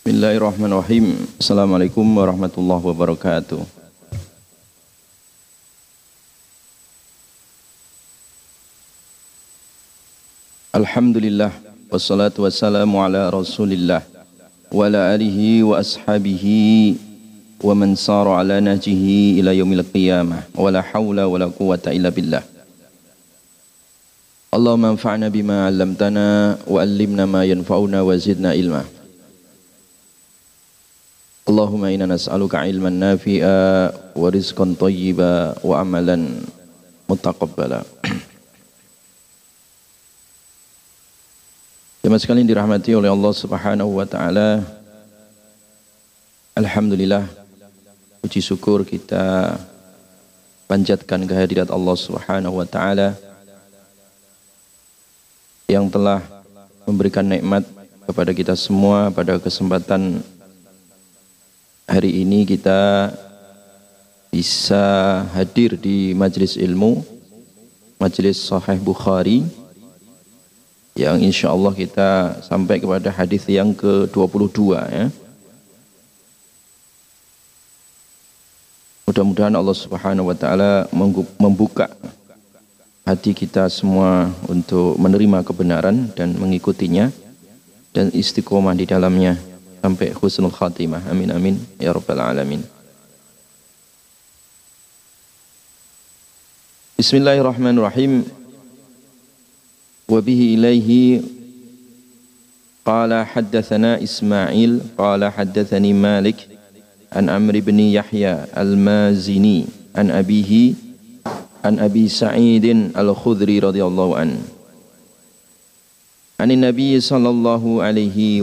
Bismillahirrahmanirrahim. Assalamualaikum warahmatullahi wabarakatuh. Alhamdulillah wassalatu wassalamu ala Rasulillah wa ala alihi wa ashabihi wa man sara ala najihi ila yaumil qiyamah wa la hawla wa la quwwata illa billah. Allahumma anfa'na bima 'allamtana wa 'allimna ma yanfa'una wa zidna ilma. Allahumma inna nas'aluka ilman nafi'a wa rizqan thayyiba wa amalan mutaqabbala. Jemaah sekalian dirahmati oleh Allah Subhanahu wa taala. Alhamdulillah puji syukur kita panjatkan kehadirat Allah Subhanahu wa taala yang telah memberikan nikmat kepada kita semua pada kesempatan hari ini kita bisa hadir di majelis ilmu majelis Sahih Bukhari yang insya Allah kita sampai kepada hadis yang ke-22 ya. Mudah-mudahan Allah Subhanahu wa taala membuka hati kita semua untuk menerima kebenaran dan mengikutinya dan istiqomah di dalamnya sampai husnul khatimah. Amin amin ya rabbal alamin. Bismillahirrahmanirrahim. وبه إليه قال حدثنا إسماعيل قال حدثني مالك عن عمرو بن يحيى المازني عن أبيه عن أبي سعيد الخدري رضي الله عنه عن النبي صلى الله عليه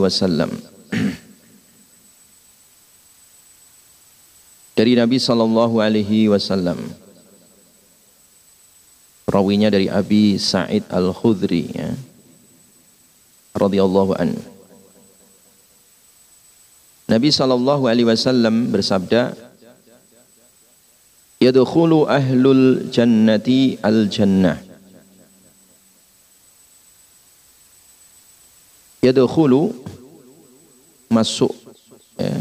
Dari Nabi sallallahu alaihi wasallam Rawinya dari Abi Sa'id Al-Khudri ya. radhiyallahu an. Nabi sallallahu alaihi wasallam bersabda, "Yadkhulu ahlul jannati al-jannah." Yadkhulu masuk ya,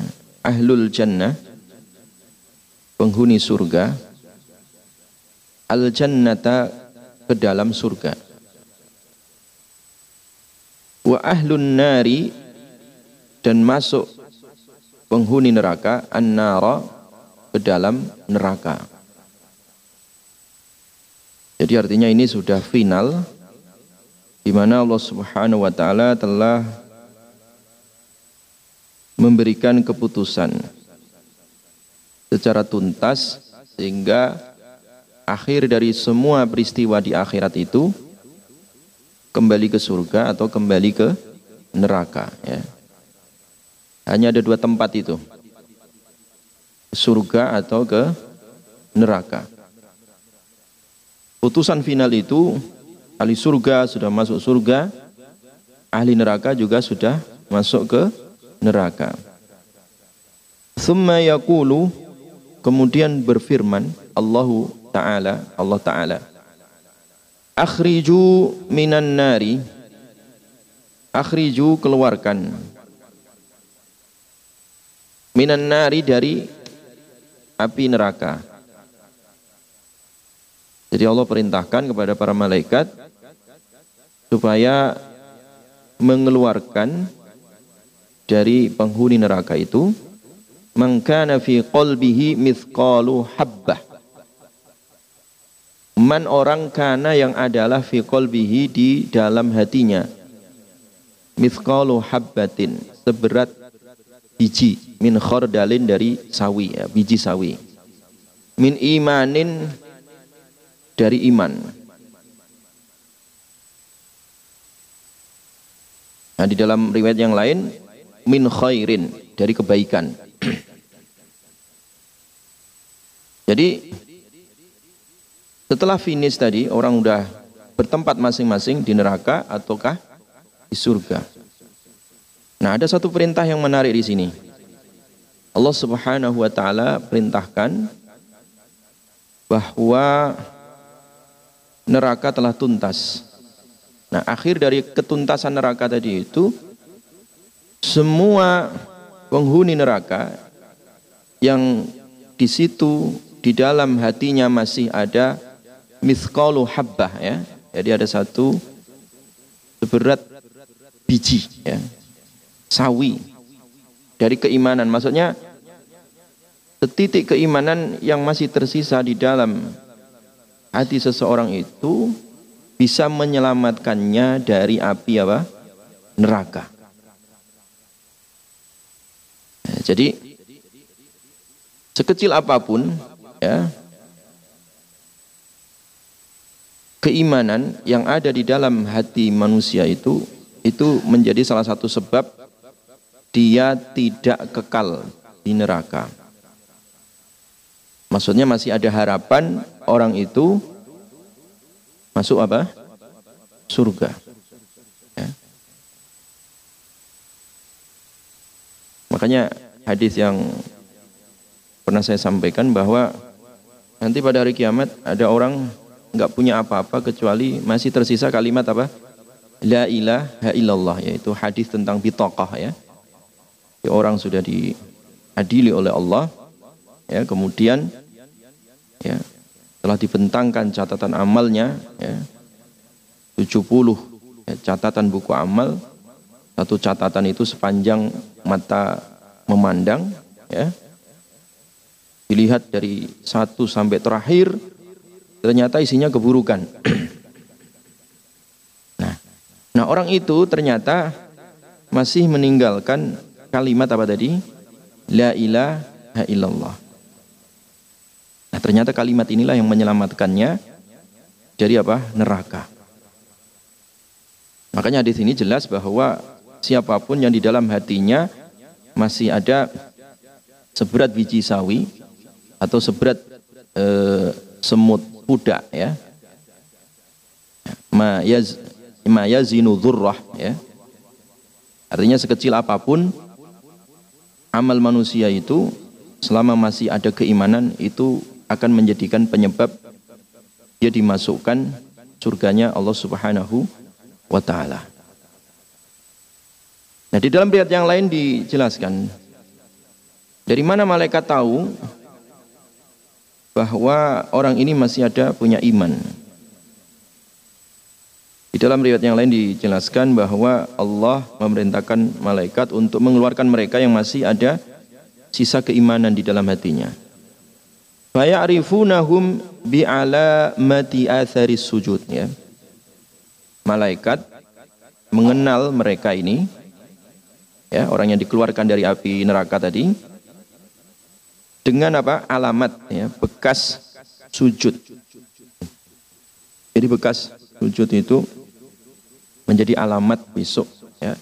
ahlul jannah penghuni surga al jannata ke dalam surga. Wa ahlun nari dan masuk penghuni neraka an-nara ke dalam neraka. Jadi artinya ini sudah final di mana Allah Subhanahu wa taala telah memberikan keputusan secara tuntas sehingga akhir dari semua peristiwa di akhirat itu kembali ke surga atau kembali ke neraka ya. Hanya ada dua tempat itu. Surga atau ke neraka. Putusan final itu ahli surga sudah masuk surga, ahli neraka juga sudah masuk ke neraka. Kemudian berfirman Allahu Ta'ala, Allah Ta'ala. Akhriju minan nari. Akhriju keluarkan. Minan nari dari api neraka. Jadi Allah perintahkan kepada para malaikat supaya mengeluarkan dari penghuni neraka itu mangkana fi qalbihi mithqalu habbah Man orang kana yang adalah fi qalbihi di dalam hatinya. Mithqalu habbatin. Seberat biji. Min khordalin dari sawi. Ya, biji sawi. Min imanin dari iman. Nah di dalam riwayat yang lain. Min khairin. Dari kebaikan. Jadi setelah finish tadi, orang udah bertempat masing-masing di neraka ataukah di surga. Nah, ada satu perintah yang menarik di sini. Allah Subhanahu wa taala perintahkan bahwa neraka telah tuntas. Nah, akhir dari ketuntasan neraka tadi itu semua penghuni neraka yang di situ di dalam hatinya masih ada mithqalu habbah ya. Jadi ada satu seberat biji ya. Sawi dari keimanan. Maksudnya setitik keimanan yang masih tersisa di dalam hati seseorang itu bisa menyelamatkannya dari api apa? neraka. Jadi sekecil apa pun ya keimanan yang ada di dalam hati manusia itu itu menjadi salah satu sebab dia tidak kekal di neraka. Maksudnya masih ada harapan orang itu masuk apa? Surga. Ya. Makanya hadis yang pernah saya sampaikan bahwa nanti pada hari kiamat ada orang nggak punya apa-apa kecuali masih tersisa kalimat apa? La ilaha illallah yaitu hadis tentang bitaqah ya. ya. Orang sudah diadili oleh Allah ya kemudian ya telah dibentangkan catatan amalnya ya 70 ya, catatan buku amal satu catatan itu sepanjang mata memandang ya dilihat dari satu sampai terakhir ternyata isinya keburukan. Nah nah orang itu ternyata masih meninggalkan kalimat apa tadi? La ilaha illallah. Nah ternyata kalimat inilah yang menyelamatkannya dari apa? Neraka. Makanya di sini jelas bahwa siapa pun yang di dalam hatinya masih ada seberat biji sawi atau seberat e, semut kuda ya ma yaz ma yazinu dzurrah ya artinya sekecil apa pun amal manusia itu selama masih ada keimanan itu akan menjadikan penyebab dia dimasukkan surganya Allah Subhanahu wa taala. Nah, di dalam riwayat yang lain dijelaskan dari mana malaikat tahu bahwa orang ini masih ada punya iman. Di dalam riwayat yang lain dijelaskan bahwa Allah memerintahkan malaikat untuk mengeluarkan mereka yang masih ada sisa keimanan di dalam hatinya. Faya'rifunahum bi'alamati atharis sujud ya. Malaikat mengenal mereka ini ya orang yang dikeluarkan dari api neraka tadi dengan apa? Alamat ya bekas sujud. Jadi bekas sujud itu menjadi alamat besok ya.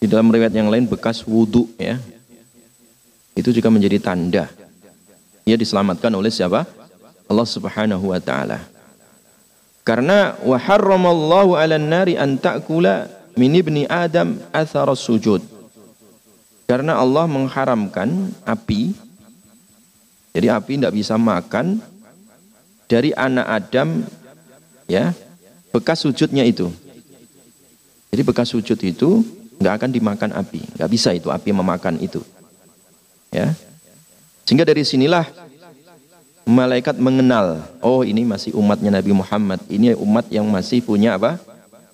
Di dalam riwayat yang lain bekas wudhu ya. Itu juga menjadi tanda ia diselamatkan oleh siapa? Allah Subhanahu wa taala. Karena wa 'alan nari an ta'kula min ibni adam athara sujud. Karena Allah mengharamkan api jadi api tidak bisa makan dari anak Adam ya bekas sujudnya itu. Jadi bekas sujud itu nggak akan dimakan api, nggak bisa itu api memakan itu. Ya. Sehingga dari sinilah malaikat mengenal, oh ini masih umatnya Nabi Muhammad, ini umat yang masih punya apa?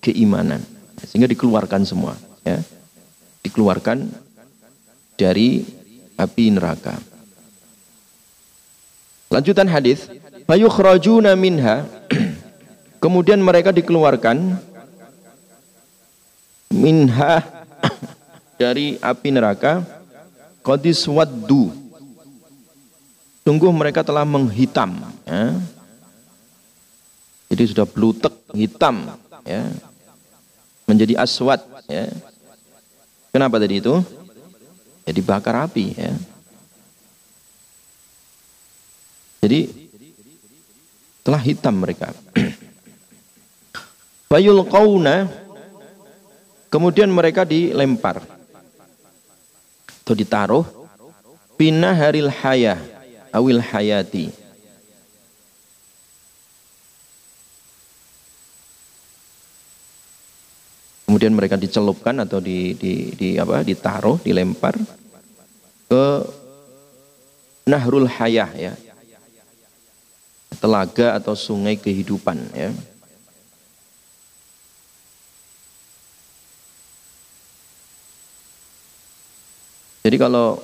keimanan. Sehingga dikeluarkan semua, ya. Dikeluarkan dari api neraka. Lanjutan hadis, fayukhrajuna minha. Kemudian mereka dikeluarkan minha dari api neraka. Qadis waddu. Sungguh mereka telah menghitam ya. jadi sudah blutek hitam ya. Menjadi aswad ya. Kenapa tadi itu? Jadi bakar api ya Jadi telah hitam mereka. Bayul kauna kemudian mereka dilempar atau ditaruh pinah haril hayah awil hayati kemudian mereka dicelupkan atau di, di, di apa ditaruh dilempar ke Nahrul Hayah ya. Telaga atau sungai kehidupan ya. Jadi kalau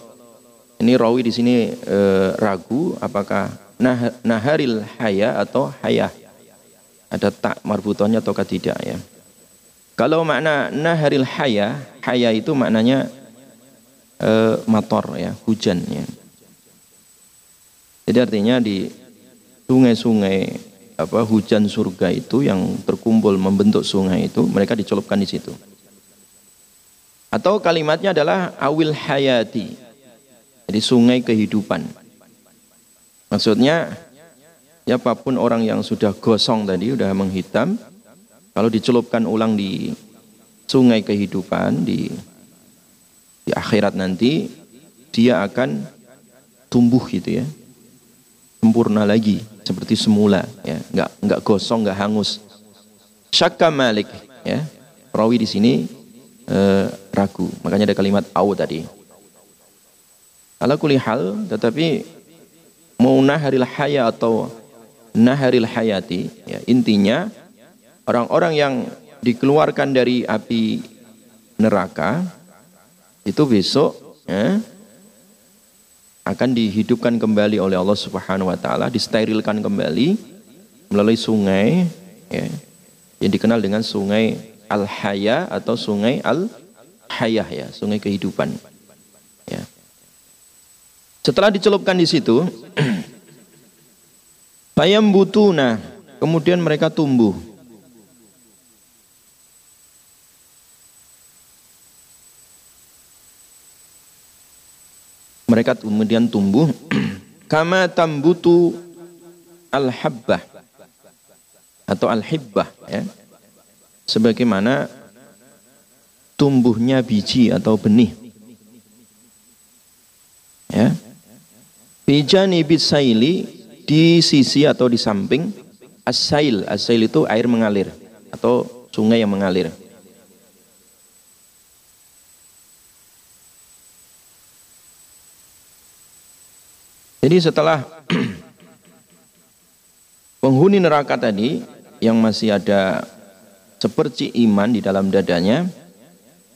ini rawi di sini e, ragu apakah nah, naharil haya atau hayah ada tak marbutonnya atau tidak ya. Kalau makna naharil haya, haya itu maknanya e, motor ya, hujan ya. Jadi artinya di sungai-sungai apa hujan surga itu yang terkumpul membentuk sungai itu mereka dicelupkan di situ. Atau kalimatnya adalah awil hayati jadi sungai kehidupan. Maksudnya siapa pun orang yang sudah gosong tadi, sudah menghitam, kalau dicelupkan ulang di sungai kehidupan di di akhirat nanti dia akan tumbuh gitu ya sempurna lagi seperti semula ya. Nggak nggak gosong nggak hangus. Syakka malik ya. Perawi di sini eh, ragu. Makanya ada kalimat au tadi. Ala kuli hal, tetapi mau naharil haya atau naharil hayati, ya, intinya orang-orang yang dikeluarkan dari api neraka itu besok ya, akan dihidupkan kembali oleh Allah Subhanahu wa taala, disterilkan kembali melalui sungai ya, yang dikenal dengan sungai Al-Haya atau sungai Al-Hayah ya, sungai kehidupan. Setelah dicelupkan di situ, bayam butuna, kemudian mereka tumbuh. Mereka kemudian tumbuh kama tambutu al-habbah atau al-hibbah ya. Sebagaimana tumbuhnya biji atau benih. Ya. Bijani bisaili di sisi atau di samping asail. Asail itu air mengalir atau sungai yang mengalir. Jadi setelah penghuni neraka tadi yang masih ada seperti iman di dalam dadanya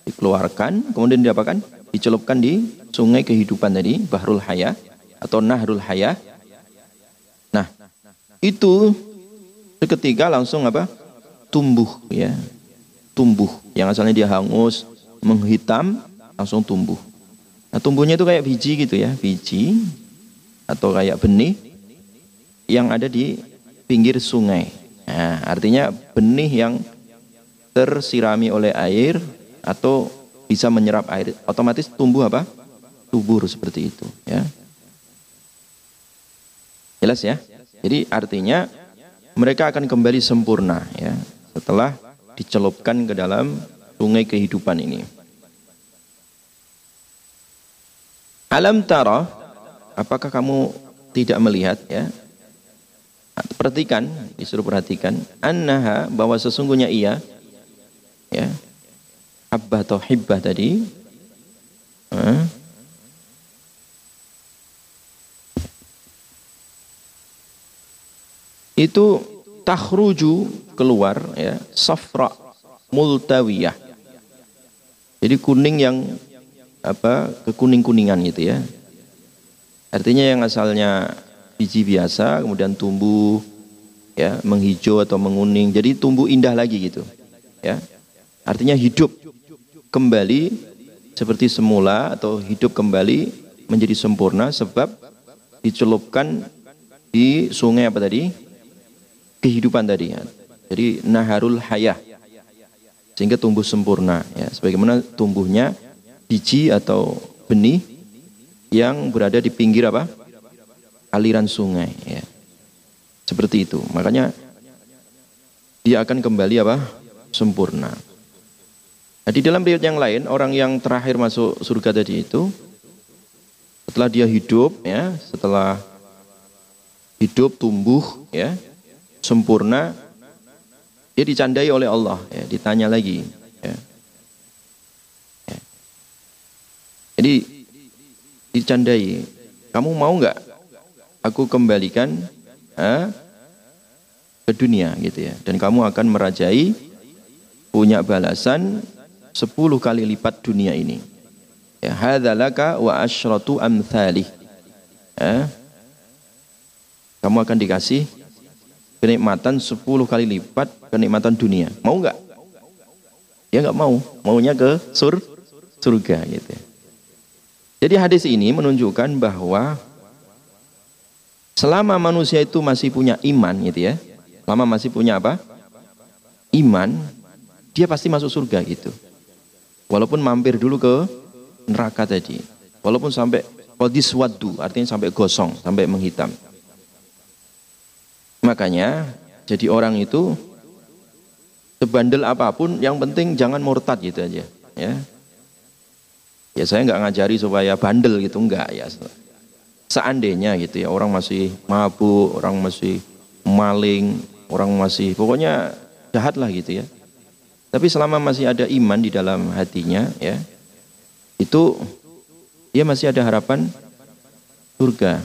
dikeluarkan, kemudian diapakan? Dicelupkan di sungai kehidupan tadi, Bahrul Hayah atau Nahrul Hayah. Nah, itu seketika langsung apa? Tumbuh ya. Tumbuh. Yang asalnya dia hangus, menghitam, langsung tumbuh. Nah, tumbuhnya itu kayak biji gitu ya, biji atau kayak benih yang ada di pinggir sungai. Nah, artinya benih yang tersirami oleh air atau bisa menyerap air, otomatis tumbuh apa? Subur seperti itu, ya. Jelas ya? Jadi artinya mereka akan kembali sempurna ya setelah dicelupkan ke dalam sungai kehidupan ini. Alam tara, apakah kamu tidak melihat ya? Perhatikan, disuruh perhatikan, annaha bahwa sesungguhnya ia ya, habbah atau hibbah tadi, itu takhruju keluar ya safra multawiyah. Jadi kuning yang apa kekuning-kuningan gitu ya artinya yang asalnya biji biasa kemudian tumbuh ya menghijau atau menguning. Jadi tumbuh indah lagi gitu ya. Artinya hidup kembali seperti semula atau hidup kembali menjadi sempurna sebab dicelupkan di sungai apa tadi? Kehidupan tadi ya. Jadi naharul hayah. Sehingga tumbuh sempurna ya. Sebagaimana tumbuhnya biji atau benih yang berada di pinggir apa aliran sungai ya seperti itu makanya dia akan kembali apa sempurna nah, di dalam riwayat yang lain orang yang terakhir masuk surga tadi itu setelah dia hidup ya setelah hidup tumbuh ya sempurna, dia dicandai oleh Allah, ya, ditanya lagi. Ya. Ya. Jadi dicandai. Kamu mau nggak aku kembalikan eh, ke dunia gitu ya. Dan kamu akan merajai punya balasan 10 kali lipat dunia ini. Ya, hadzalaka wa asyratu amthalih. Kamu akan dikasih kenikmatan 10 kali lipat kenikmatan dunia. Mau nggak? Ya nggak mau. Maunya ke sur surga gitu ya. Jadi hadis ini menunjukkan bahwa selama manusia itu masih punya iman gitu ya. Selama masih punya apa? Iman, dia pasti masuk surga gitu. Walaupun mampir dulu ke neraka tadi. Walaupun sampai kodis wadu, artinya sampai gosong, sampai menghitam. Makanya jadi orang itu sebandel apa pun, yang penting jangan murtad gitu aja. Ya, Ya saya nggak ngajari supaya bandel gitu, enggak ya. Seandainya gitu ya, orang masih mabuk, orang masih maling, orang masih pokoknya jahat lah gitu ya. Tapi selama masih ada iman di dalam hatinya ya, itu dia masih ada harapan surga.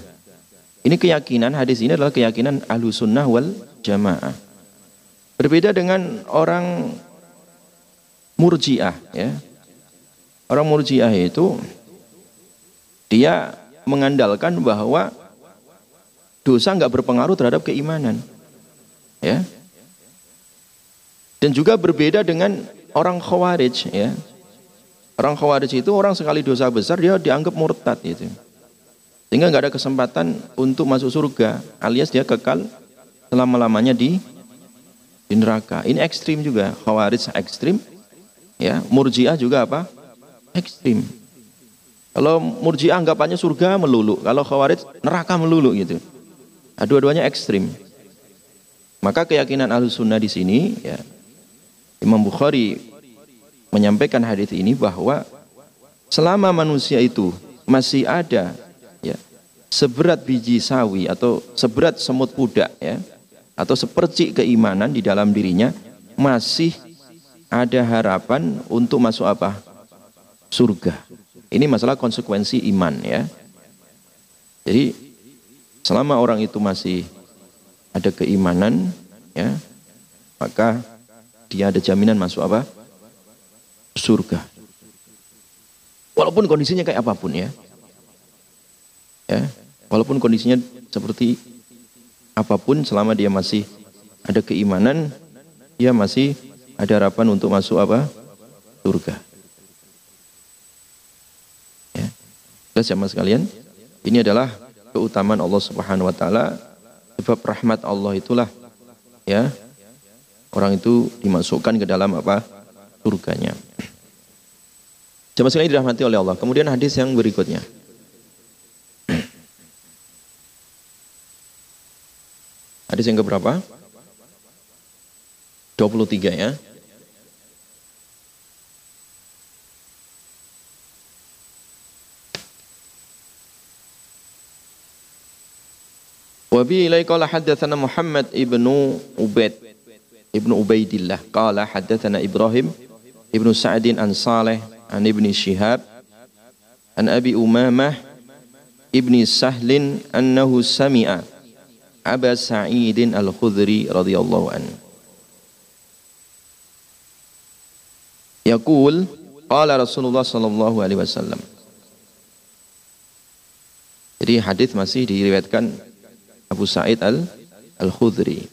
Ini keyakinan hadis ini adalah keyakinan ahlu sunnah wal jamaah. Berbeda dengan orang murjiah ya. Orang murjiah itu dia mengandalkan bahwa dosa nggak berpengaruh terhadap keimanan. Ya. Dan juga berbeda dengan orang khawarij ya. Orang khawarij itu orang sekali dosa besar dia dianggap murtad itu. Sehingga nggak ada kesempatan untuk masuk surga alias dia kekal selama-lamanya di di neraka. Ini ekstrim juga, khawarij ekstrim. Ya, murjiah juga apa? Ekstrim. Kalau murji anggapannya surga melulu, kalau khawarij neraka melulu gitu. Nah, dua-duanya ekstrim. Maka keyakinan ahlu sunnah di sini, ya, Imam Bukhari menyampaikan hadis ini bahwa selama manusia itu masih ada ya, seberat biji sawi atau seberat semut pudak ya, atau sepercik keimanan di dalam dirinya masih ada harapan untuk masuk apa? Surga. Ini masalah konsekuensi iman ya. Jadi selama orang itu masih ada keimanan ya, maka dia ada jaminan masuk apa? Surga. Walaupun kondisinya kayak apa pun ya. Ya, walaupun kondisinya seperti apa pun selama dia masih ada keimanan, dia masih ada harapan untuk masuk apa? Surga. Jelas jamaah sekalian, ini adalah keutamaan Allah Subhanahu wa taala sebab rahmat Allah itulah ya orang itu dimasukkan ke dalam apa? surganya. Jamaah sekalian dirahmati oleh Allah. Kemudian hadis yang berikutnya. Hadis yang keberapa? 23 ya. Wabi ilai qala haddatsana Muhammad ibnu Ubaid ibnu Ubaidillah qala haddatsana Ibrahim ibnu Sa'din an Saleh an ibni Shihab an Abi Umamah ibni Sahlin annahu sami'a Aba Sa'idin al-Khudri radhiyallahu anhu Yaqul qala Rasulullah sallallahu alaihi wasallam Jadi hadis masih diriwayatkan Abu Sa'id al Al-Khudri.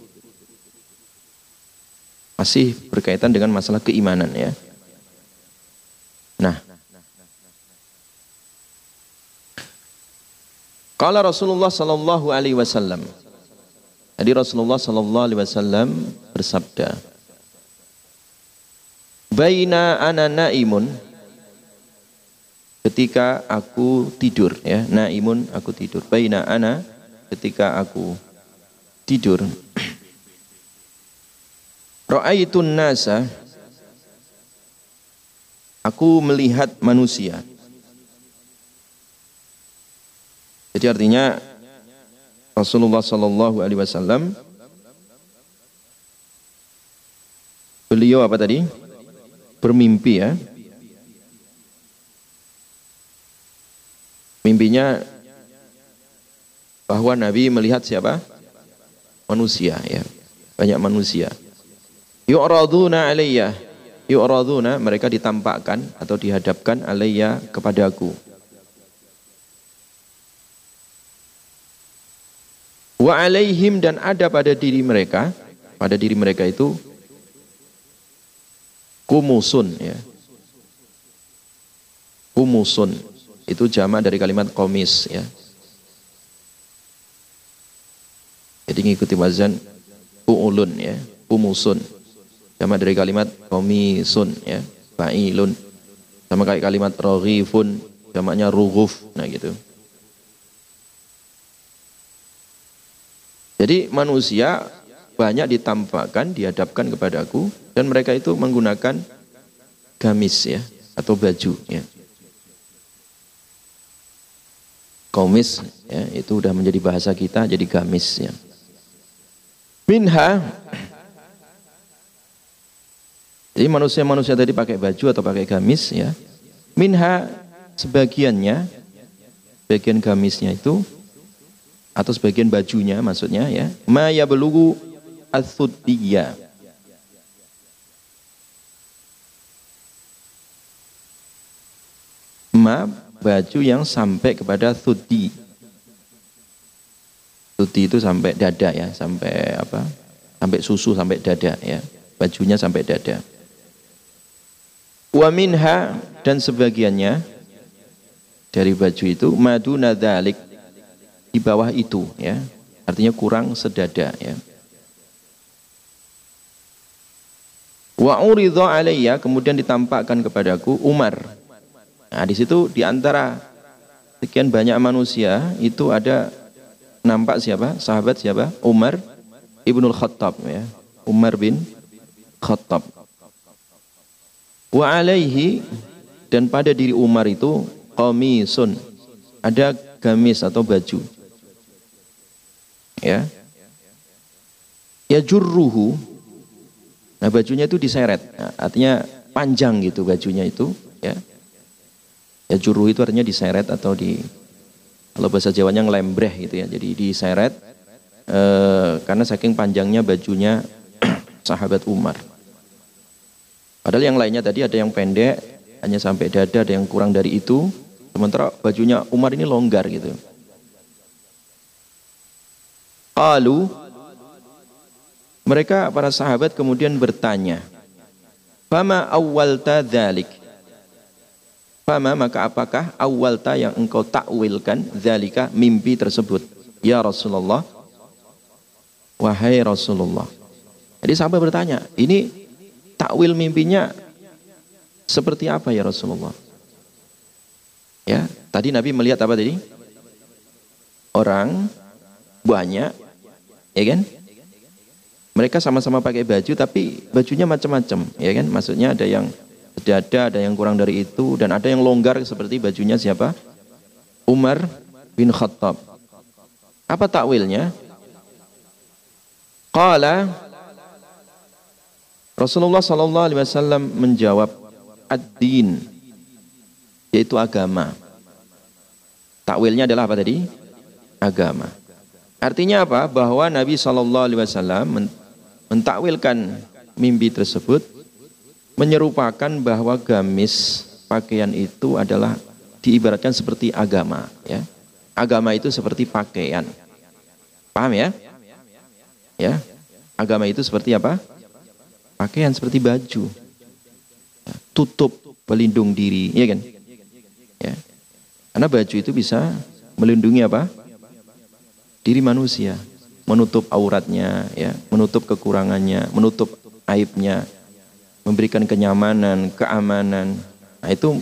Masih berkaitan dengan masalah keimanan ya. Nah. Kala Rasulullah sallallahu alaihi wasallam. Jadi Rasulullah sallallahu alaihi wasallam bersabda, "Baina ana naimun" ketika aku tidur ya, naimun aku tidur. Baina ana ketika aku tidur Ra'aitun nasa Aku melihat manusia Jadi artinya Rasulullah sallallahu alaihi wasallam beliau apa tadi? Bermimpi ya. Mimpinya bahwa Nabi melihat siapa? Manusia ya. Banyak manusia. Yu'raduna alayya. Yu'raduna mereka ditampakkan atau dihadapkan alayya kepadaku. Wa alaihim dan ada pada diri mereka, pada diri mereka itu kumusun ya. Kumusun itu jama dari kalimat komis ya. Jadi ngikuti wazan uulun ya, umusun. Jama dari kalimat komisun ya, fa'ilun. Sama kayak kalimat roghifun, jamaknya rughuf. Nah gitu. Jadi manusia banyak ditampakkan, dihadapkan kepadaku dan mereka itu menggunakan gamis ya atau baju ya. Komis ya, itu udah menjadi bahasa kita jadi gamis ya. Minha jadi manusia-manusia tadi pakai baju atau pakai gamis ya. Minha sebagiannya bagian gamisnya itu atau sebagian bajunya maksudnya ya. Ma ya belugu asudiyya. Ma baju yang sampai kepada sudi. Sudi itu sampai dada ya, sampai apa? Sampai susu sampai dada ya. Bajunya sampai dada. Wa minha dan sebagiannya dari baju itu madu nadalik di bawah itu ya. Artinya kurang sedada ya. Wa uridha alayya kemudian ditampakkan kepadaku Umar Nah, di situ di antara sekian banyak manusia itu ada nampak siapa? Sahabat siapa? Umar Ibnul Khattab ya. Umar bin Khattab. Wa alaihi dan pada diri Umar itu qamisun. Ada gamis atau baju. Ya. Ya jurruhu. Nah, bajunya itu diseret. Nah, artinya panjang gitu bajunya itu, ya Ya juru itu artinya diseret atau di kalau bahasa Jawanya ngelembreh gitu ya. Jadi diseret e, karena saking panjangnya bajunya sahabat Umar. Padahal yang lainnya tadi ada yang pendek hanya sampai dada, ada yang kurang dari itu. Sementara bajunya Umar ini longgar gitu. Lalu mereka para sahabat kemudian bertanya, "Fama awwalta dzalik?" Fama maka apakah awalta yang engkau takwilkan zalika mimpi tersebut? Ya Rasulullah. Wahai Rasulullah. Jadi sahabat bertanya, ini takwil mimpinya seperti apa ya Rasulullah? Ya, tadi Nabi melihat apa tadi? Orang banyak, ya kan? Mereka sama-sama pakai baju tapi bajunya macam-macam, ya kan? Maksudnya ada yang dada, ada yang kurang dari itu, dan ada yang longgar seperti bajunya siapa? Umar bin Khattab. Apa takwilnya? Qala Rasulullah sallallahu alaihi wasallam menjawab ad-din yaitu agama. Takwilnya adalah apa tadi? Agama. Artinya apa? Bahwa Nabi sallallahu alaihi wasallam mentakwilkan mimpi tersebut menyerupakan bahwa gamis pakaian itu adalah diibaratkan seperti agama ya. Agama itu seperti pakaian. Paham ya? Ya. Agama itu seperti apa? Pakaian seperti baju. Ya, tutup pelindung diri, ya kan? Ya. Karena baju itu bisa melindungi apa? Diri manusia, menutup auratnya, ya, menutup kekurangannya, menutup aibnya, memberikan kenyamanan, keamanan. Nah, itu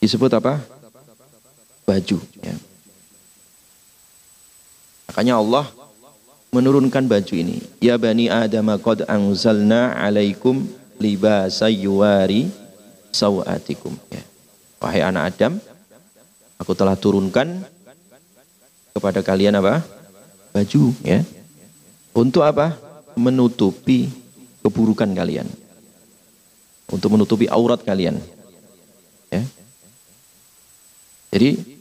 disebut apa? Baju. Ya. Makanya Allah menurunkan baju ini. Ya bani Adam qad anzalna alaikum libasa yuwari sawatikum. Ya. Wahai anak Adam, aku telah turunkan kepada kalian apa? Baju, ya. Untuk apa? Menutupi keburukan kalian untuk menutupi aurat kalian. Ya. Jadi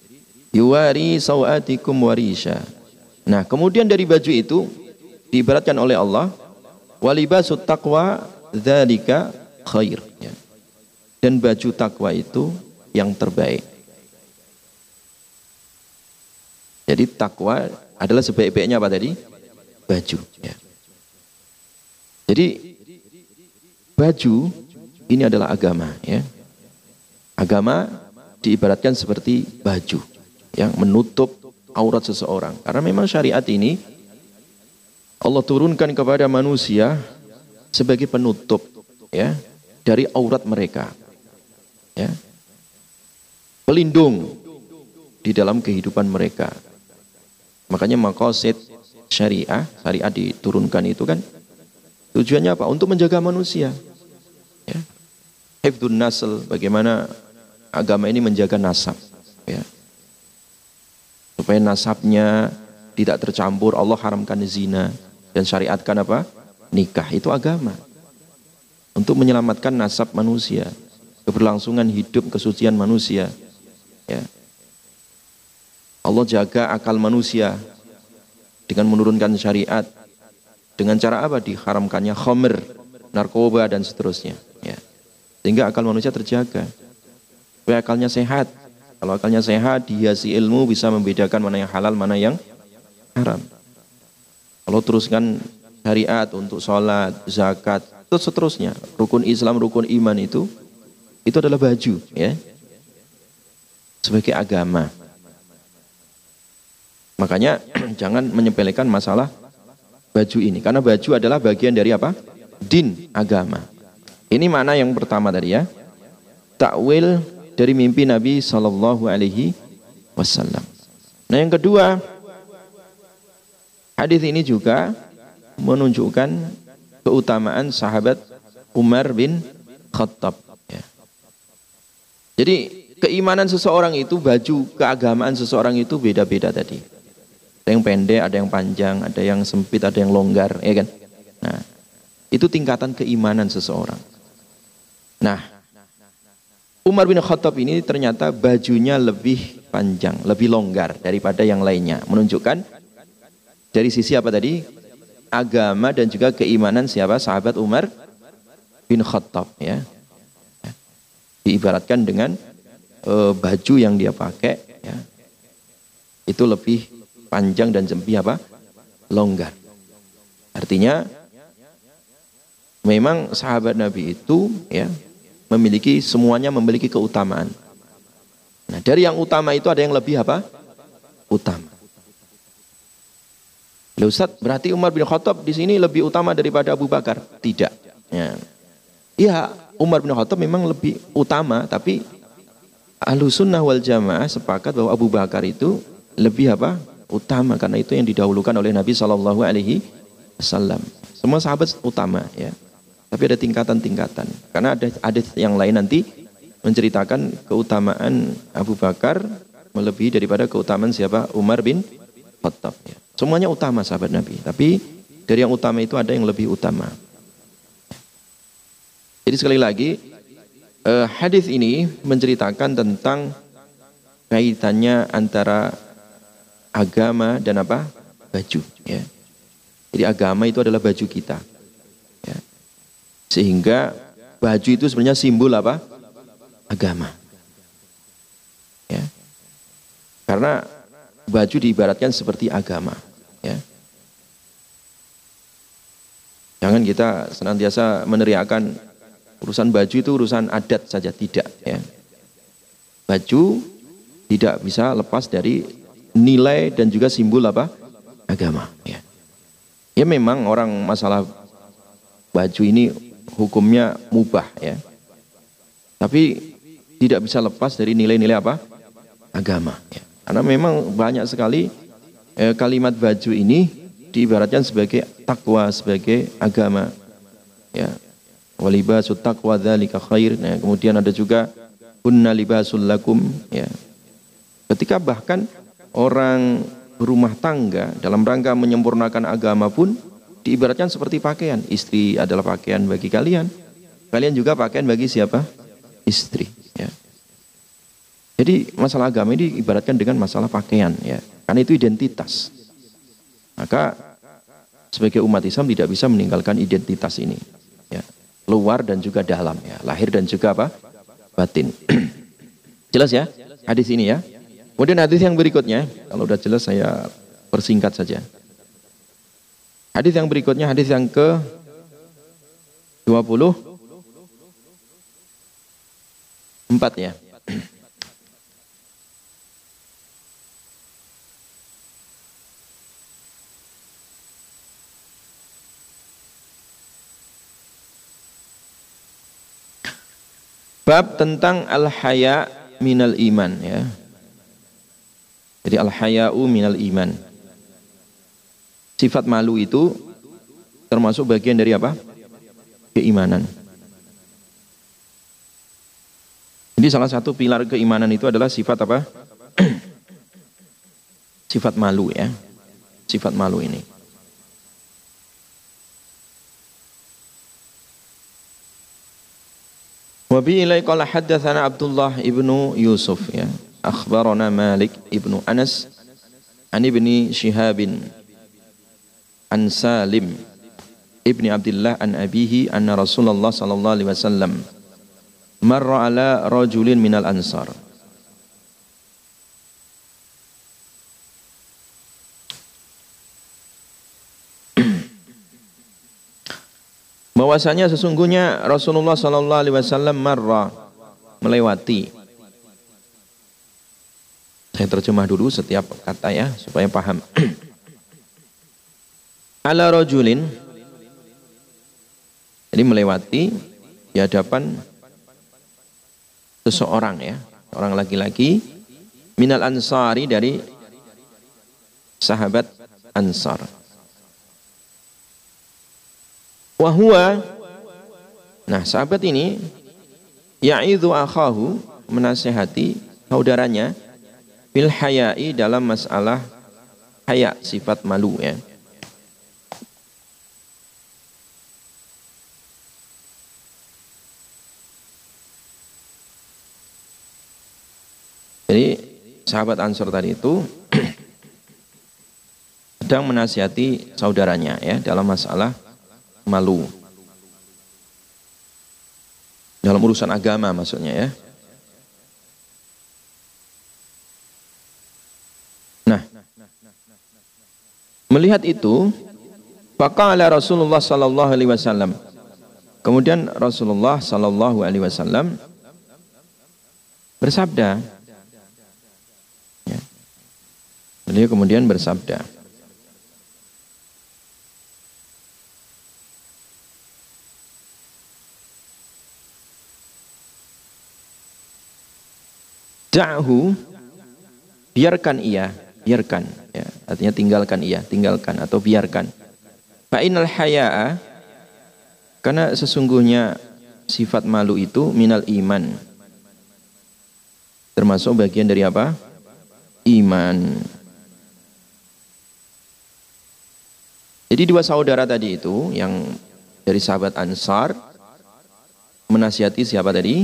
yuwari sawatikum warisha. Nah, kemudian dari baju itu diibaratkan oleh Allah walibasut taqwa dzalika khair ya. Dan baju takwa itu yang terbaik. Jadi takwa adalah sebaik-baiknya apa tadi? Baju ya. Jadi baju ini adalah agama ya. Agama diibaratkan seperti baju yang menutup aurat seseorang. Karena memang syariat ini Allah turunkan kepada manusia sebagai penutup ya dari aurat mereka. Ya. Pelindung di dalam kehidupan mereka. Makanya makosid syariah, syariat diturunkan itu kan tujuannya apa? Untuk menjaga manusia. Ya. Hifdun nasl, bagaimana agama ini menjaga nasab. Ya. Supaya nasabnya tidak tercampur, Allah haramkan zina dan syariatkan apa? Nikah, itu agama. Untuk menyelamatkan nasab manusia, keberlangsungan hidup, kesucian manusia. Ya. Allah jaga akal manusia dengan menurunkan syariat. Dengan cara apa? Diharamkannya khomer, narkoba dan seterusnya. Sehingga akal manusia terjaga supaya akalnya sehat. Kalau akalnya sehat, dia si ilmu bisa membedakan mana yang halal, mana yang haram. Kalau teruskan syariat untuk sholat, zakat, itu seterusnya. Rukun Islam, rukun iman itu, itu adalah baju, ya, sebagai agama. Makanya jangan menyepelekan masalah baju ini, karena baju adalah bagian dari apa? Din, agama. Ini mana yang pertama tadi ya. Takwil dari mimpi Nabi Sallallahu Alaihi Wasallam. Nah yang kedua, hadis ini juga menunjukkan keutamaan sahabat Umar bin Khattab. Ya. Jadi keimanan seseorang itu, baju keagamaan seseorang itu beda-beda tadi. Ada yang pendek, ada yang panjang, ada yang sempit, ada yang longgar, ya kan? Nah, itu tingkatan keimanan seseorang. Nah, Umar bin Khattab ini ternyata bajunya lebih panjang, lebih longgar daripada yang lainnya. Menunjukkan dari sisi apa tadi? Agama dan juga keimanan siapa? Sahabat Umar bin Khattab ya. Diibaratkan dengan e, baju yang dia pakai ya. Itu lebih panjang dan lebih apa? Longgar. Artinya memang sahabat Nabi itu ya memiliki semuanya memiliki keutamaan. Nah, dari yang utama itu ada yang lebih apa? Utama. Loh Ustaz, berarti Umar bin Khattab di sini lebih utama daripada Abu Bakar? Tidak. Ya. ya, Umar bin Khattab memang lebih utama, tapi Ahlu Sunnah wal Jamaah sepakat bahwa Abu Bakar itu lebih apa? Utama karena itu yang didahulukan oleh Nabi Shallallahu Alaihi Wasallam. Semua sahabat utama ya. Tapi ada tingkatan-tingkatan. Karena ada ada yang lain nanti menceritakan keutamaan Abu Bakar melebihi daripada keutamaan siapa? Umar bin Khattab. Ya. Semuanya utama sahabat Nabi. Tapi dari yang utama itu ada yang lebih utama. Jadi sekali lagi eh, hadis ini menceritakan tentang kaitannya antara agama dan apa baju. Ya. Jadi agama itu adalah baju kita. Sehingga baju itu sebenarnya simbol apa? Agama. Ya. Karena baju diibaratkan seperti agama. Ya. Jangan kita senantiasa meneriakan urusan baju itu urusan adat saja tidak. Ya. Baju tidak bisa lepas dari nilai dan juga simbol apa? Agama. Ya. ya memang orang masalah baju ini hukumnya mubah ya. Tapi tidak bisa lepas dari nilai-nilai apa? Agama. Ya. Karena memang banyak sekali eh, kalimat baju ini diibaratkan sebagai takwa, sebagai agama. Ya. Walibasu taqwa dzalika khair. Nah, kemudian ada juga kunna libasul lakum ya. Ketika bahkan orang berumah tangga dalam rangka menyempurnakan agama pun diibaratkan seperti pakaian. Istri adalah pakaian bagi kalian. Kalian juga pakaian bagi siapa? Istri. Ya. Jadi masalah agama ini ibaratkan dengan masalah pakaian ya. Karena itu identitas. Maka sebagai umat Islam tidak bisa meninggalkan identitas ini. Ya. Luar dan juga dalam ya. Lahir dan juga apa? Batin. jelas ya? Hadis ini ya. Kemudian hadis yang berikutnya, kalau sudah jelas saya persingkat saja. Hadis yang berikutnya hadis yang ke 20 empat ya. Bab tentang al-haya minal iman ya. Jadi al-haya'u minal iman. Sifat malu itu termasuk bagian dari apa? Keimanan. Jadi salah satu pilar keimanan itu adalah sifat apa? sifat malu ya. Sifat malu ini. Wabi ilai qala haddatsana Abdullah ibnu Yusuf ya. Akhbarana Malik ibnu Anas an ibni Shihabin an Salim ibni Abdullah an abihi anna Rasulullah sallallahu alaihi wasallam marra ala rajulin minal ansar. Bahwasanya sesungguhnya Rasulullah sallallahu alaihi wasallam marra melewati. Saya terjemah dulu setiap kata ya supaya paham ala rajulin. Jadi melewati di hadapan seseorang ya orang laki-laki. Minal ansari dari sahabat ansar. Wahua Nah sahabat ini Ya'idhu akhahu Menasehati saudaranya Bil hayai dalam masalah Haya sifat malu ya Jadi sahabat Ansor tadi itu sedang menasihati saudaranya ya dalam masalah malu. Dalam urusan agama maksudnya ya. Nah, melihat itu, faqala Rasulullah sallallahu alaihi wasallam. Kemudian Rasulullah sallallahu alaihi wasallam bersabda, ya. Beliau kemudian bersabda, Da'hu biarkan ia, biarkan ya. Artinya tinggalkan ia, tinggalkan atau biarkan. Fa'inal haya'a karena sesungguhnya sifat malu itu minal iman. Termasuk bagian dari apa? Iman. Jadi dua saudara tadi itu yang dari sahabat Ansar menasihati siapa tadi?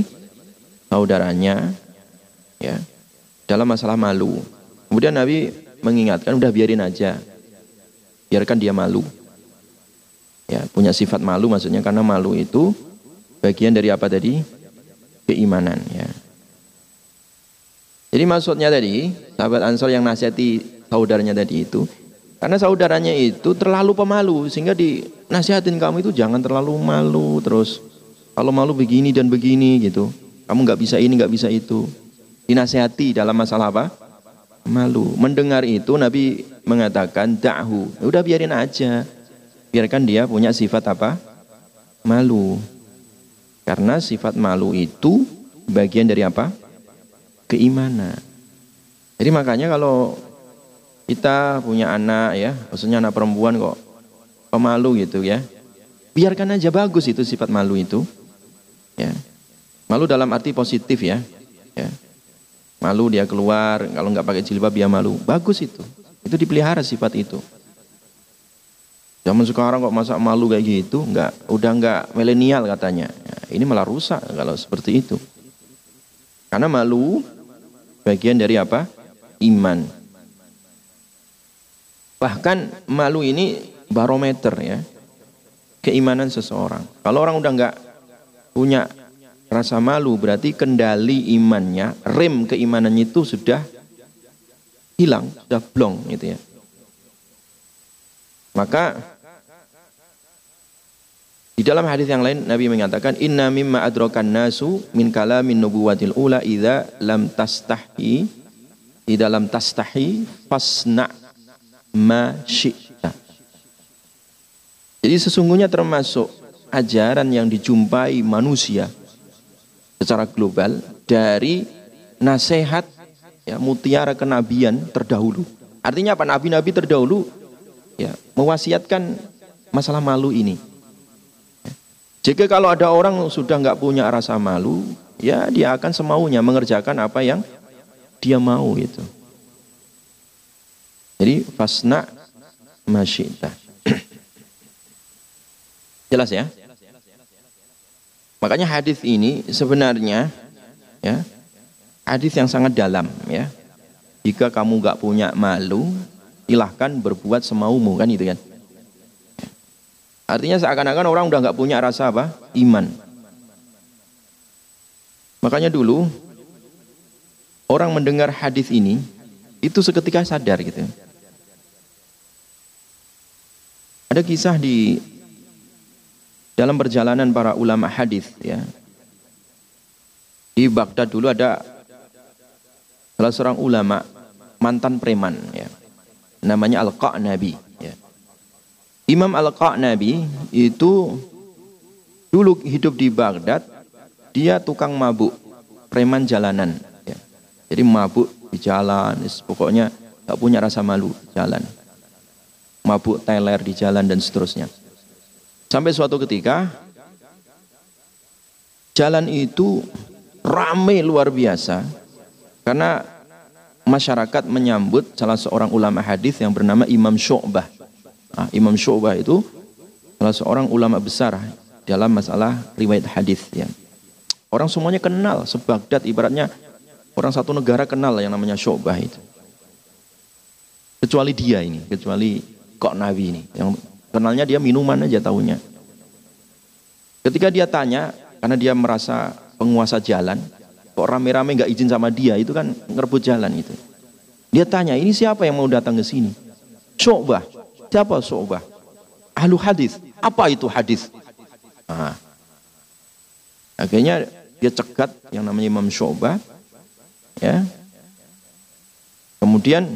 Saudaranya ya dalam masalah malu. Kemudian Nabi mengingatkan udah biarin aja. Biarkan dia malu. Ya, punya sifat malu maksudnya karena malu itu bagian dari apa tadi? Keimanan ya. Jadi maksudnya tadi, sahabat Ansor yang nasihati saudaranya tadi itu karena saudaranya itu terlalu pemalu sehingga dinasihatin kamu itu jangan terlalu malu terus kalau malu begini dan begini gitu. Kamu nggak bisa ini nggak bisa itu dinasehati dalam masalah apa? Malu. Mendengar itu Nabi mengatakan da'hu. Ya udah biarin aja. Biarkan dia punya sifat apa? Malu. Karena sifat malu itu bagian dari apa? Keimanan. Jadi makanya kalau kita punya anak ya, maksudnya anak perempuan kok pemalu gitu ya. Biarkan aja bagus itu sifat malu itu. Ya. Malu dalam arti positif ya. Ya malu dia keluar kalau nggak pakai jilbab dia malu bagus itu itu dipelihara sifat itu zaman sekarang kok masa malu kayak gitu nggak udah nggak milenial katanya ya, ini malah rusak kalau seperti itu karena malu Bagian dari apa? Iman. Bahkan malu ini barometer ya. Keimanan seseorang. Kalau orang udah nggak punya rasa malu berarti kendali imannya, rem keimanannya itu sudah hilang, sudah blong gitu ya. Maka di dalam hadis yang lain Nabi mengatakan inna mimma adrakan nasu min kalamin nubuwatil ula idza lam tastahi di dalam tastahi fasna ma syi'ta. Jadi sesungguhnya termasuk ajaran yang dijumpai manusia secara global dari nasihat ya mutiara kenabian terdahulu. Artinya apa? Nabi-nabi terdahulu ya mewasiatkan masalah malu ini. Jika kalau ada orang sudah nggak punya rasa malu, ya dia akan semaunya mengerjakan apa yang dia mau itu. Jadi fasna masyita. Jelas ya? Makanya hadis ini sebenarnya ya hadis yang sangat dalam ya. Jika kamu nggak punya malu, silahkan berbuat semaumu kan itu kan. Artinya seakan-akan orang udah nggak punya rasa apa? Iman. Makanya dulu orang mendengar hadis ini itu seketika sadar gitu. Ada kisah di dalam perjalanan para ulama hadis ya. Di Baghdad dulu ada salah seorang ulama mantan preman ya. Namanya Al-Qa'nabi. Imam Al-Qa'nabi itu dulu hidup di Baghdad, dia tukang mabuk, preman jalanan. Ya. Jadi mabuk di jalan, pokoknya tak punya rasa malu jalan. Mabuk teler di jalan dan seterusnya. Sampai suatu ketika, jalan itu ramai luar biasa, karena masyarakat menyambut salah seorang ulama hadis yang bernama Imam Syu'bah. Nah, Imam Syu'bah itu salah seorang ulama besar dalam masalah riwayat hadis ya. Orang semuanya kenal, sebagdad ibaratnya orang satu negara kenal yang namanya Syu'bah itu. Kecuali dia ini, kecuali kok Nabi ini yang kenalnya dia minuman aja tahunya. Ketika dia tanya karena dia merasa penguasa jalan, kok rame-rame nggak izin sama dia itu kan ngerebut jalan itu. Dia tanya, ini siapa yang mau datang ke sini? Syu'bah. Siapa Syu'bah? Ahlu hadis. Apa itu hadis? Nah. Akhirnya dia cegat yang namanya Imam Syu'bah. Ya. Kemudian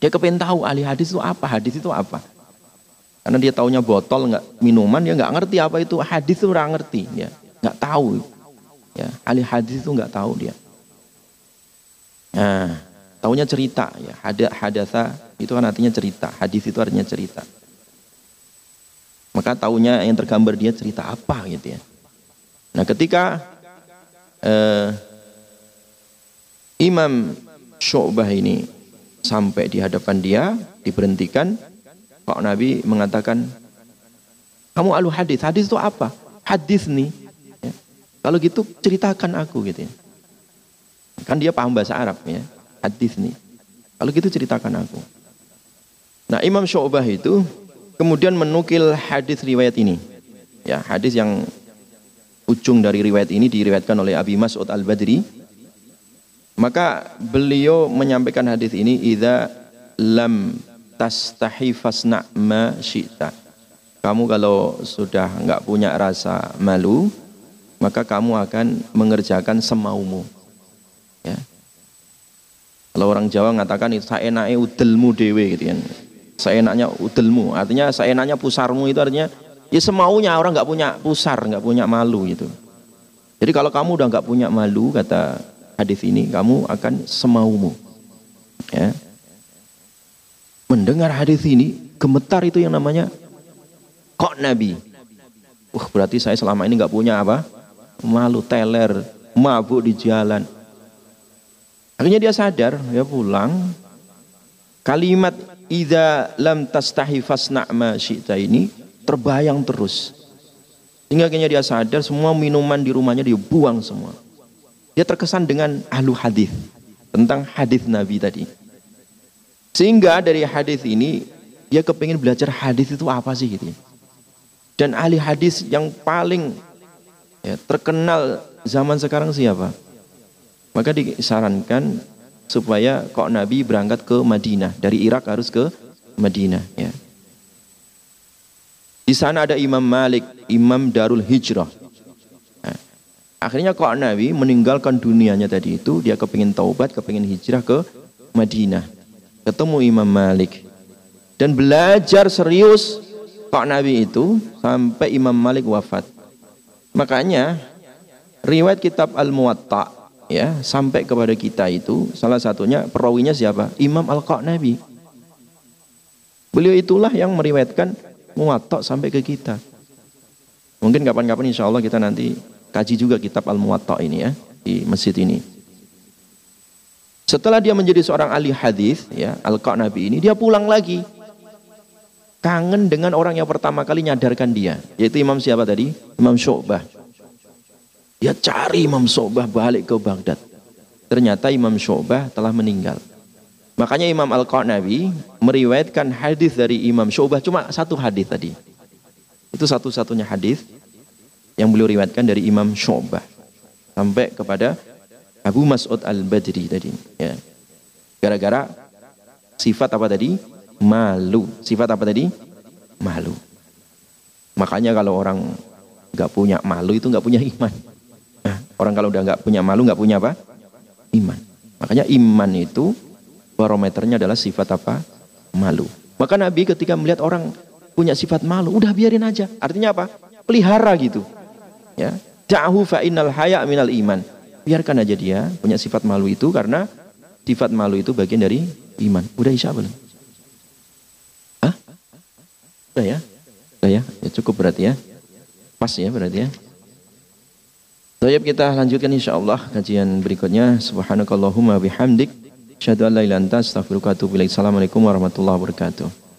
dia kepengen tahu ahli hadis itu apa, hadis itu apa. Karena dia taunya botol, nggak minuman, dia nggak ngerti apa itu hadis itu orang ngerti, ya nggak tahu. Ya, ahli hadis itu nggak tahu dia. Nah, taunya cerita ya, ada hadasa itu kan artinya cerita. Hadis itu artinya cerita. Maka tahunya yang tergambar dia cerita apa gitu ya. Nah ketika eh, Imam Syu'bah ini sampai di hadapan dia, diberhentikan, Pak Nabi mengatakan, kamu alu hadis, hadis itu apa? Hadis nih. Ya. Kalau gitu ceritakan aku gitu ya. Kan dia paham bahasa Arab ya, hadis nih. Kalau gitu ceritakan aku. Nah Imam Syu'bah itu kemudian menukil hadis riwayat ini. Ya, hadis yang ujung dari riwayat ini diriwayatkan oleh Abi Mas'ud Al-Badri. Maka beliau menyampaikan hadis ini idza lam tastahi fasna ma syi'ta. Kamu kalau sudah enggak punya rasa malu, maka kamu akan mengerjakan semaumu. Ya. Kalau orang Jawa mengatakan itu saenake udelmu dewe gitu kan seenaknya udelmu artinya seenaknya pusarmu itu artinya ya semaunya orang nggak punya pusar nggak punya malu gitu jadi kalau kamu udah nggak punya malu kata hadis ini kamu akan semaumu. Ya. Mendengar hadis ini gemetar itu yang namanya kok nabi. Wah berarti saya selama ini nggak punya apa? Malu teler mabuk di jalan. Akhirnya dia sadar ya pulang. Kalimat idza lam tastahi fasna ma syi'ta ini terbayang terus. Hingga akhirnya dia sadar semua minuman di rumahnya dia buang semua. Dia terkesan dengan ahlu hadis. tentang hadis Nabi tadi. Sehingga dari hadis ini dia kepingin belajar hadis itu apa sih gitu. Ya. Dan ahli hadis yang paling ya, terkenal zaman sekarang siapa? Maka disarankan supaya kok Nabi berangkat ke Madinah dari Irak harus ke Madinah ya. Di sana ada Imam Malik, Imam Darul Hijrah. Akhirnya kok Nabi meninggalkan dunianya tadi itu dia kepingin taubat, kepingin hijrah ke Madinah. Ketemu Imam Malik dan belajar serius kok Nabi itu sampai Imam Malik wafat. Makanya riwayat kitab Al-Muwatta ya sampai kepada kita itu salah satunya perawinya siapa? Imam Al-Qanabi. Beliau itulah yang meriwayatkan Muwatta sampai ke kita. Mungkin kapan-kapan insya Allah kita nanti kaji juga kitab Al-Muwatta ini ya di masjid ini. Setelah dia menjadi seorang ahli hadis ya Al-Qanabi ini dia pulang lagi. Kangen dengan orang yang pertama kali nyadarkan dia, yaitu Imam siapa tadi? Imam Syu'bah. Dia cari Imam Syu'bah balik ke Baghdad. Ternyata Imam Syu'bah telah meninggal. Makanya Imam Al-Qanabi meriwayatkan hadis dari Imam Syu'bah cuma satu hadis tadi. Itu satu-satunya hadis yang beliau riwayatkan dari Imam Syu'bah sampai kepada Abu Mas'ud Al-Badri tadi ya. Gara-gara sifat apa tadi? Malu. Sifat apa tadi? Malu. Makanya kalau orang nggak punya malu itu nggak punya iman. Orang kalau udah nggak punya malu, nggak punya apa? Iman. Makanya iman itu barometernya adalah sifat apa? Malu. Maka Nabi ketika melihat orang punya sifat malu, udah biarin aja. Artinya apa? Pelihara gitu. Ya. Da'hu fa innal haya minal iman. Biarkan aja dia punya sifat malu itu karena sifat malu itu bagian dari iman. Udah isya belum? Hah? Udah ya? Udah ya? ya cukup berarti ya. Pas ya berarti ya. Baik kita lanjutkan insyaallah kajian berikutnya. Subhanakallahumma bihamdik. Asyhadu an la astaghfiruka wa atubu warahmatullahi wabarakatuh.